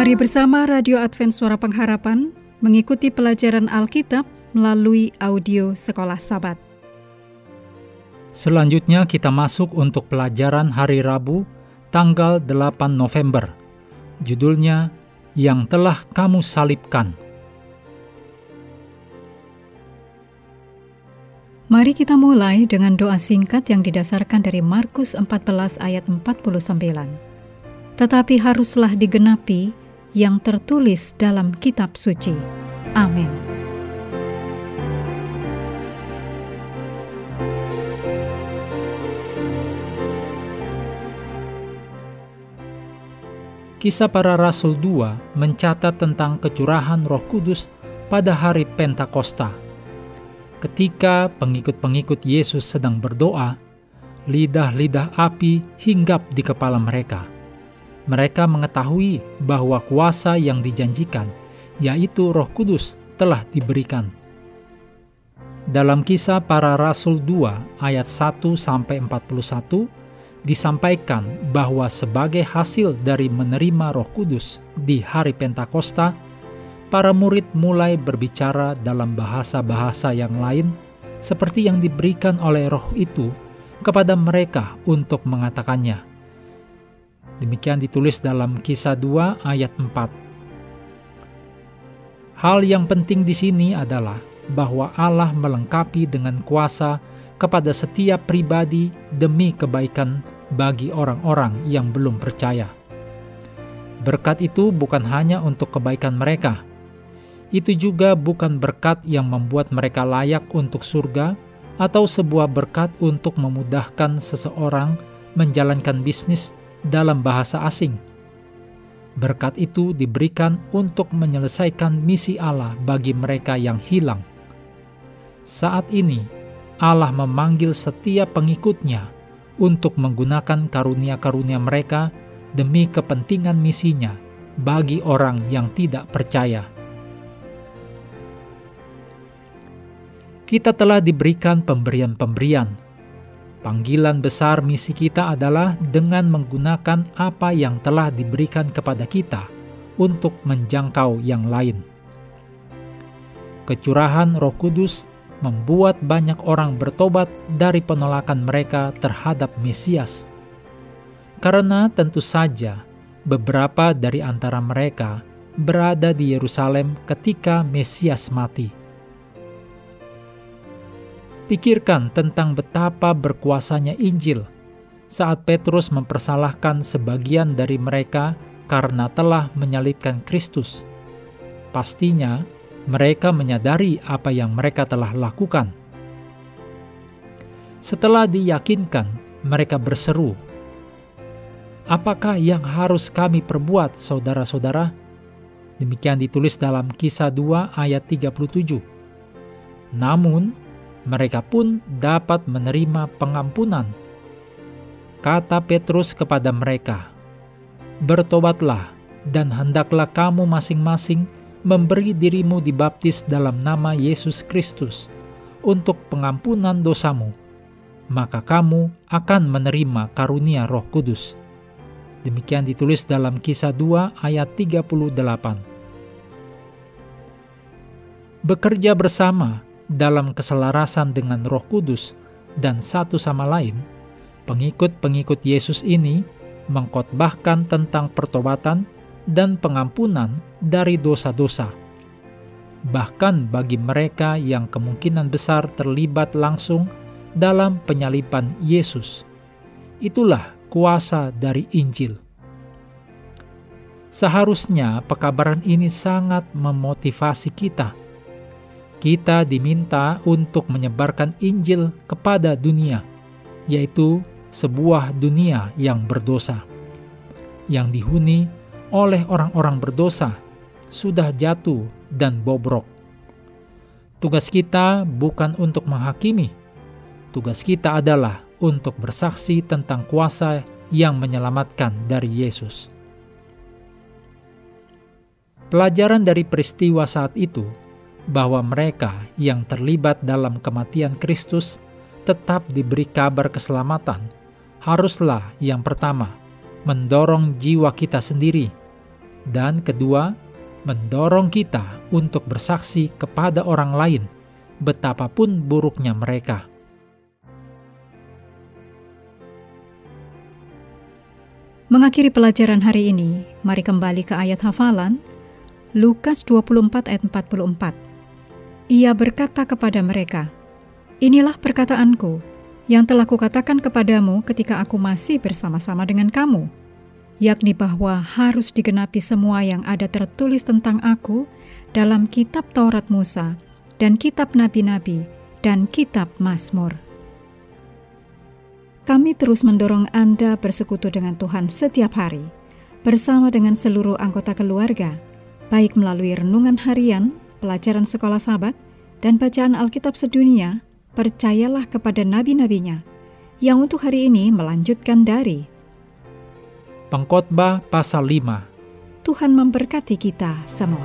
Mari bersama Radio Advent Suara Pengharapan mengikuti pelajaran Alkitab melalui audio Sekolah Sabat. Selanjutnya kita masuk untuk pelajaran hari Rabu, tanggal 8 November. Judulnya, Yang Telah Kamu Salibkan. Mari kita mulai dengan doa singkat yang didasarkan dari Markus 14 ayat 49. Tetapi haruslah digenapi yang tertulis dalam kitab suci. Amin. Kisah para Rasul 2 mencatat tentang kecurahan Roh Kudus pada hari Pentakosta. Ketika pengikut-pengikut Yesus sedang berdoa, lidah-lidah api hinggap di kepala mereka. Mereka mengetahui bahwa kuasa yang dijanjikan, yaitu Roh Kudus, telah diberikan. Dalam kisah para Rasul 2 ayat 1 sampai 41 disampaikan bahwa sebagai hasil dari menerima Roh Kudus di hari Pentakosta, para murid mulai berbicara dalam bahasa-bahasa yang lain, seperti yang diberikan oleh Roh itu kepada mereka untuk mengatakannya. Demikian ditulis dalam Kisah 2 ayat 4. Hal yang penting di sini adalah bahwa Allah melengkapi dengan kuasa kepada setiap pribadi demi kebaikan bagi orang-orang yang belum percaya. Berkat itu bukan hanya untuk kebaikan mereka, itu juga bukan berkat yang membuat mereka layak untuk surga atau sebuah berkat untuk memudahkan seseorang menjalankan bisnis dalam bahasa asing. Berkat itu diberikan untuk menyelesaikan misi Allah bagi mereka yang hilang. Saat ini, Allah memanggil setiap pengikutnya untuk menggunakan karunia-karunia mereka demi kepentingan misinya bagi orang yang tidak percaya. Kita telah diberikan pemberian-pemberian. Panggilan besar misi kita adalah dengan menggunakan apa yang telah diberikan kepada kita untuk menjangkau yang lain. Kecurahan Roh Kudus membuat banyak orang bertobat dari penolakan mereka terhadap Mesias. Karena tentu saja beberapa dari antara mereka berada di Yerusalem ketika Mesias mati. Pikirkan tentang betapa berkuasanya Injil saat Petrus mempersalahkan sebagian dari mereka karena telah menyalibkan Kristus. Pastinya, mereka menyadari apa yang mereka telah lakukan. Setelah diyakinkan, mereka berseru, "Apakah yang harus kami perbuat, saudara-saudara?" Demikian ditulis dalam Kisah 2 ayat 37. Namun, mereka pun dapat menerima pengampunan. Kata Petrus kepada mereka, "Bertobatlah, dan hendaklah kamu masing-masing memberi dirimu dibaptis dalam nama Yesus Kristus untuk pengampunan dosamu, maka kamu akan menerima karunia Roh Kudus. Demikian ditulis dalam Kisah 2 ayat 38. Bekerja bersama dalam keselarasan dengan Roh Kudus dan satu sama lain, pengikut-pengikut Yesus ini mengkotbahkan tentang pertobatan dan pengampunan dari dosa-dosa. Bahkan bagi mereka yang kemungkinan besar terlibat langsung dalam penyalipan Yesus. Itulah kuasa dari Injil. Seharusnya pekabaran ini sangat memotivasi kita. Kita diminta untuk menyebarkan Injil kepada dunia, yaitu sebuah dunia yang berdosa, yang dihuni oleh orang-orang berdosa sudah jatuh dan bobrok. Tugas kita bukan untuk menghakimi, tugas kita adalah untuk bersaksi tentang kuasa yang menyelamatkan dari Yesus. Pelajaran dari peristiwa saat itu bahwa mereka yang terlibat dalam kematian Kristus tetap diberi kabar keselamatan haruslah yang pertama mendorong jiwa kita sendiri Dan kedua, mendorong kita untuk bersaksi kepada orang lain, betapapun buruknya mereka. Mengakhiri pelajaran hari ini, mari kembali ke ayat hafalan Lukas 24 ayat 44. Ia berkata kepada mereka, Inilah perkataanku yang telah kukatakan kepadamu ketika aku masih bersama-sama dengan kamu, yakni bahwa harus digenapi semua yang ada tertulis tentang aku dalam kitab Taurat Musa dan kitab nabi-nabi dan kitab Mazmur. Kami terus mendorong Anda bersekutu dengan Tuhan setiap hari, bersama dengan seluruh anggota keluarga, baik melalui renungan harian, pelajaran sekolah sahabat, dan bacaan Alkitab sedunia, percayalah kepada nabi-nabinya, yang untuk hari ini melanjutkan dari Pengkhotbah pasal 5 Tuhan memberkati kita semua.